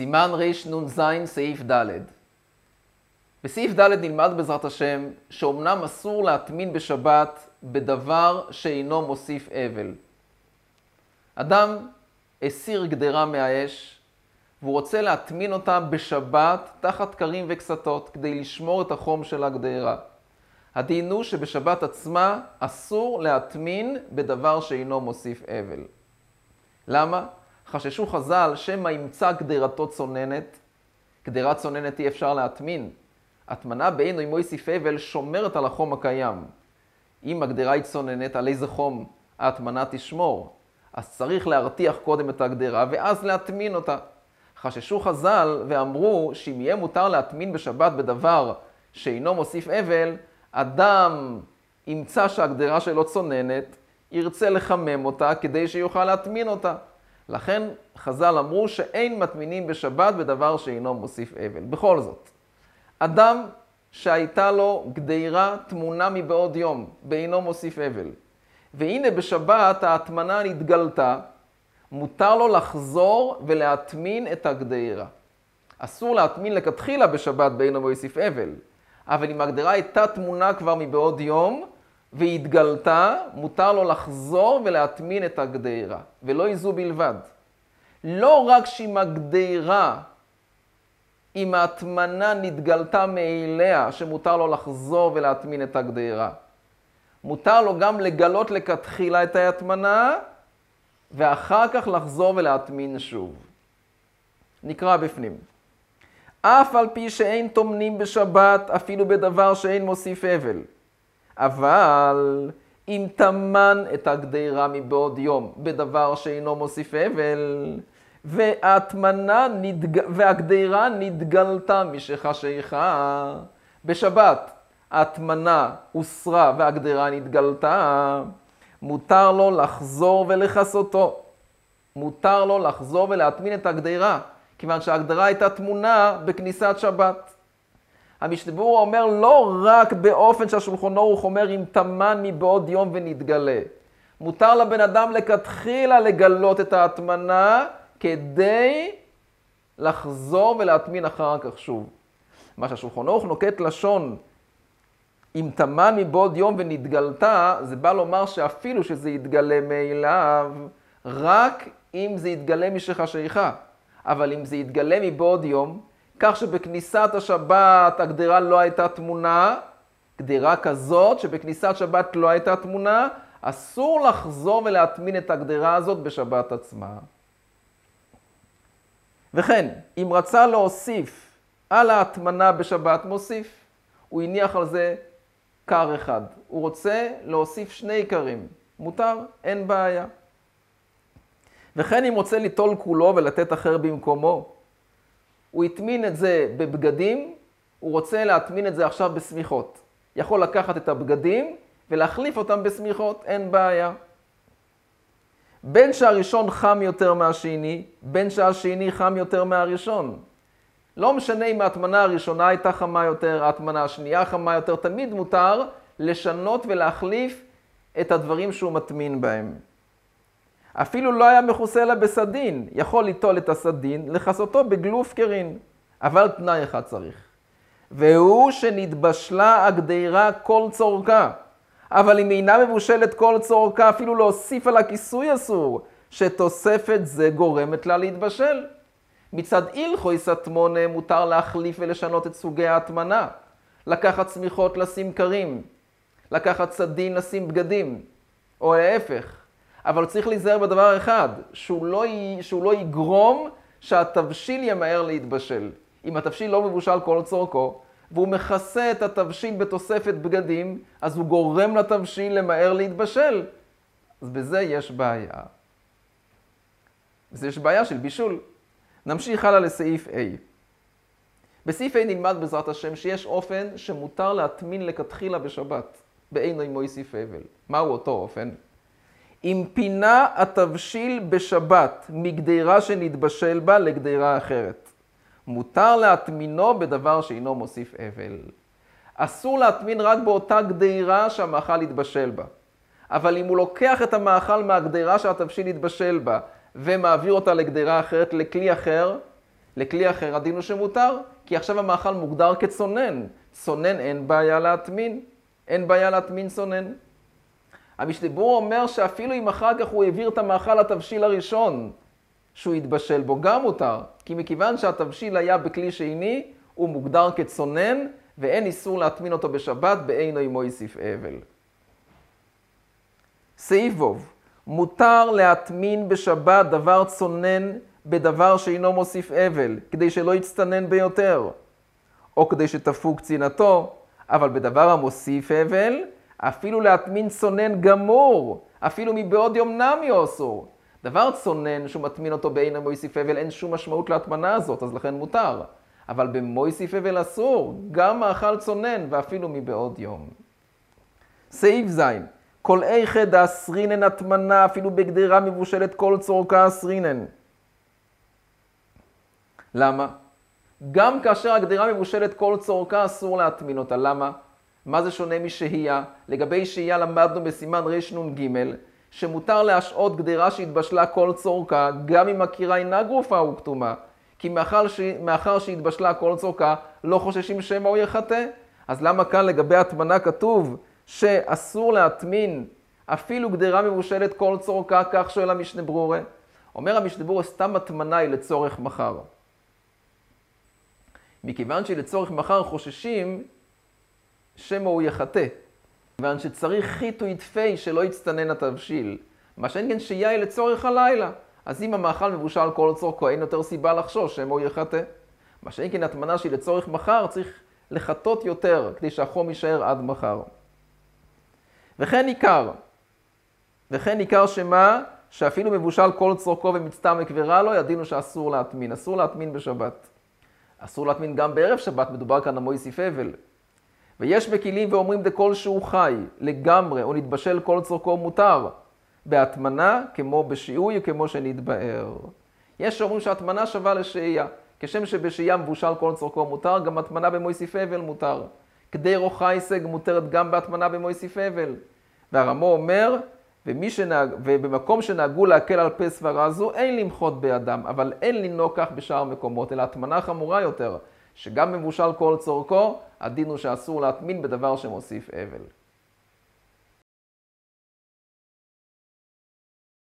סימן רנ"ז סעיף ד' בסעיף ד' נלמד בעזרת השם שאומנם אסור להטמין בשבת בדבר שאינו מוסיף אבל. אדם הסיר גדרה מהאש והוא רוצה להטמין אותה בשבת תחת קרים וקסתות כדי לשמור את החום של הגדרה. הדין הוא שבשבת עצמה אסור להטמין בדבר שאינו מוסיף אבל. למה? חששו חז"ל שמא ימצא גדרתו צוננת, גדרה צוננת אי אפשר להטמין. הטמנה בעינו עם מויסיף אבל שומרת על החום הקיים. אם הגדרה היא צוננת, על איזה חום ההטמנה תשמור? אז צריך להרתיח קודם את הגדרה ואז להטמין אותה. חששו חז"ל ואמרו שאם יהיה מותר להטמין בשבת בדבר שאינו מוסיף אבל, אדם ימצא שהגדרה שלו צוננת, ירצה לחמם אותה כדי שיוכל להטמין אותה. לכן חז"ל אמרו שאין מטמינים בשבת בדבר שאינו מוסיף אבל. בכל זאת, אדם שהייתה לו גדירה תמונה מבעוד יום, באינו מוסיף אבל, והנה בשבת ההטמנה נתגלתה, מותר לו לחזור ולהטמין את הגדירה. אסור להטמין לכתחילה בשבת באינו מוסיף אבל, אבל אם הגדרה הייתה תמונה כבר מבעוד יום, והיא התגלתה, מותר לו לחזור ולהטמין את הגדרה, ולא יזו בלבד. לא רק שאם הגדרה, אם ההטמנה נתגלתה מאליה, שמותר לו לחזור ולהטמין את הגדרה. מותר לו גם לגלות לכתחילה את ההטמנה, ואחר כך לחזור ולהטמין שוב. נקרא בפנים. אף על פי שאין טומנים בשבת, אפילו בדבר שאין מוסיף אבל. אבל אם טמן את הגדרה מבעוד יום בדבר שאינו מוסיף אבל, וההטמנה נתג... והגדרה נתגלתה משחשיכה בשבת. ההטמנה הוסרה והגדרה נתגלתה, מותר לו לחזור ולכסותו. מותר לו לחזור ולהטמין את הגדרה, כיוון שההגדרה הייתה תמונה בכניסת שבת. המשתבור אומר לא רק באופן שהשולחון ערוך אומר אם טמן מבעוד יום ונתגלה. מותר לבן אדם לכתחילה לגלות את ההטמנה כדי לחזור ולהטמין אחר כך שוב. מה שהשולחון ערוך נוקט לשון אם טמן מבעוד יום ונתגלתה, זה בא לומר שאפילו שזה יתגלה מאליו, רק אם זה יתגלה משחשיכה. אבל אם זה יתגלה מבעוד יום, כך שבכניסת השבת הגדרה לא הייתה תמונה, גדרה כזאת שבכניסת שבת לא הייתה תמונה, אסור לחזור ולהטמין את הגדרה הזאת בשבת עצמה. וכן, אם רצה להוסיף על ההטמנה בשבת, מוסיף. הוא הניח על זה קר אחד. הוא רוצה להוסיף שני קרים. מותר, אין בעיה. וכן אם רוצה ליטול כולו ולתת אחר במקומו, הוא הטמין את זה בבגדים, הוא רוצה להטמין את זה עכשיו בשמיכות. יכול לקחת את הבגדים ולהחליף אותם בשמיכות, אין בעיה. בין שהראשון חם יותר מהשני, בין שהשני חם יותר מהראשון. לא משנה אם ההטמנה הראשונה הייתה חמה יותר, ההטמנה השנייה חמה יותר, תמיד מותר לשנות ולהחליף את הדברים שהוא מטמין בהם. אפילו לא היה מכוסה לה בסדין, יכול ליטול את הסדין, לכסותו בגלוף קרין. אבל תנאי אחד צריך. והוא שנתבשלה הגדירה כל צורכה. אבל אם אינה מבושלת כל צורכה, אפילו להוסיף על הכיסוי אסור, שתוספת זה גורמת לה להתבשל. מצד הלכוי סטמונה מותר להחליף ולשנות את סוגי ההטמנה. לקחת צמיחות לשים קרים, לקחת סדין לשים בגדים, או להפך. אבל צריך להיזהר בדבר אחד, שהוא לא, י... שהוא לא יגרום שהתבשיל ימהר להתבשל. אם התבשיל לא מבושל כל צורכו, והוא מכסה את התבשיל בתוספת בגדים, אז הוא גורם לתבשיל למהר להתבשל. אז בזה יש בעיה. בזה יש בעיה של בישול. נמשיך הלאה לסעיף A. בסעיף A נלמד בעזרת השם שיש אופן שמותר להטמין לכתחילה בשבת, באינו עם מויסיף אבל. מהו אותו אופן? אם פינה התבשיל בשבת מגדירה שנתבשל בה לגדירה אחרת. מותר להטמינו בדבר שאינו מוסיף אבל. אסור להטמין רק באותה גדירה שהמאכל יתבשל בה. אבל אם הוא לוקח את המאכל מהגדירה שהתבשיל יתבשל בה ומעביר אותה לגדירה אחרת, לכלי אחר, לכלי אחר הדין הוא שמותר, כי עכשיו המאכל מוגדר כצונן. צונן אין בעיה להטמין, אין בעיה להטמין צונן. המשתבור אומר שאפילו אם אחר כך הוא העביר את המאכל לתבשיל הראשון שהוא התבשל בו, גם מותר. כי מכיוון שהתבשיל היה בכלי שני, הוא מוגדר כצונן, ואין איסור להטמין אותו בשבת, באינו עמו יוסיף אבל. סעיף ווב, מותר להטמין בשבת דבר צונן בדבר שאינו מוסיף אבל, כדי שלא יצטנן ביותר, או כדי שתפוג צנעתו, אבל בדבר המוסיף אבל, אפילו להטמין צונן גמור, אפילו מבעוד יום נמי אסור. דבר צונן שהוא מטמין אותו בעין המויסיף אבל, אין שום משמעות להטמנה הזאת, אז לכן מותר. אבל במויסיף אבל אסור, גם מאכל צונן, ואפילו מבעוד יום. סעיף ז' כל איכא דאסרינן הטמנה, אפילו בגדרה מבושלת כל צורכה אסרינן. למה? גם כאשר הגדרה מבושלת כל צורכה אסור להטמין אותה. למה? מה זה שונה משהייה? לגבי שהייה למדנו בסימן רנ"ג, שמותר להשעות גדרה שהתבשלה כל צורכה, גם אם הקירה אינה גרופה וכתומה. כי מאחר, ש... מאחר שהתבשלה כל צורכה, לא חוששים שמא הוא יחטא. אז למה כאן לגבי הטמנה כתוב שאסור להטמין אפילו גדרה מבושלת כל צורכה, כך שואל המשנה ברורה? אומר המשנה ברורה, סתם הטמנה היא לצורך מחר. מכיוון שלצורך מחר חוששים שמא הוא יחטא. כיוון שצריך חיטו ידפי שלא יצטנן התבשיל. מה שאין כן שהייה היא לצורך הלילה. אז אם המאכל מבושל כל צורכו, אין יותר סיבה לחשוש שמא הוא יחטא. מה שאין כן הטמנה שהיא לצורך מחר, צריך לחטות יותר, כדי שהחום יישאר עד מחר. וכן עיקר. וכן עיקר שמה? שאפילו מבושל כל צורכו ומצטמק ורע לו, ידינו שאסור להטמין. אסור להטמין בשבת. אסור להטמין גם בערב שבת, מדובר כאן על מויסיף אבל. ויש מקילים ואומרים דכל שהוא חי לגמרי, או נתבשל כל צורכו מותר, בהטמנה כמו בשיעוי וכמו שנתבאר. יש שאומרים שהטמנה שווה לשהייה. כשם שבשהייה מבושל כל צורכו מותר, גם הטמנה במויסיף אבל מותר. כדי רוחה הישג מותרת גם בהטמנה במויסיף אבל. והרמו אומר, ומי שנהג, ובמקום שנהגו להקל על פה סברה זו, אין למחות בידם, אבל אין לנהוג כך בשאר מקומות, אלא הטמנה חמורה יותר, שגם מבושל כל צורכו, הדין הוא שאסור להטמין בדבר שמוסיף אבל.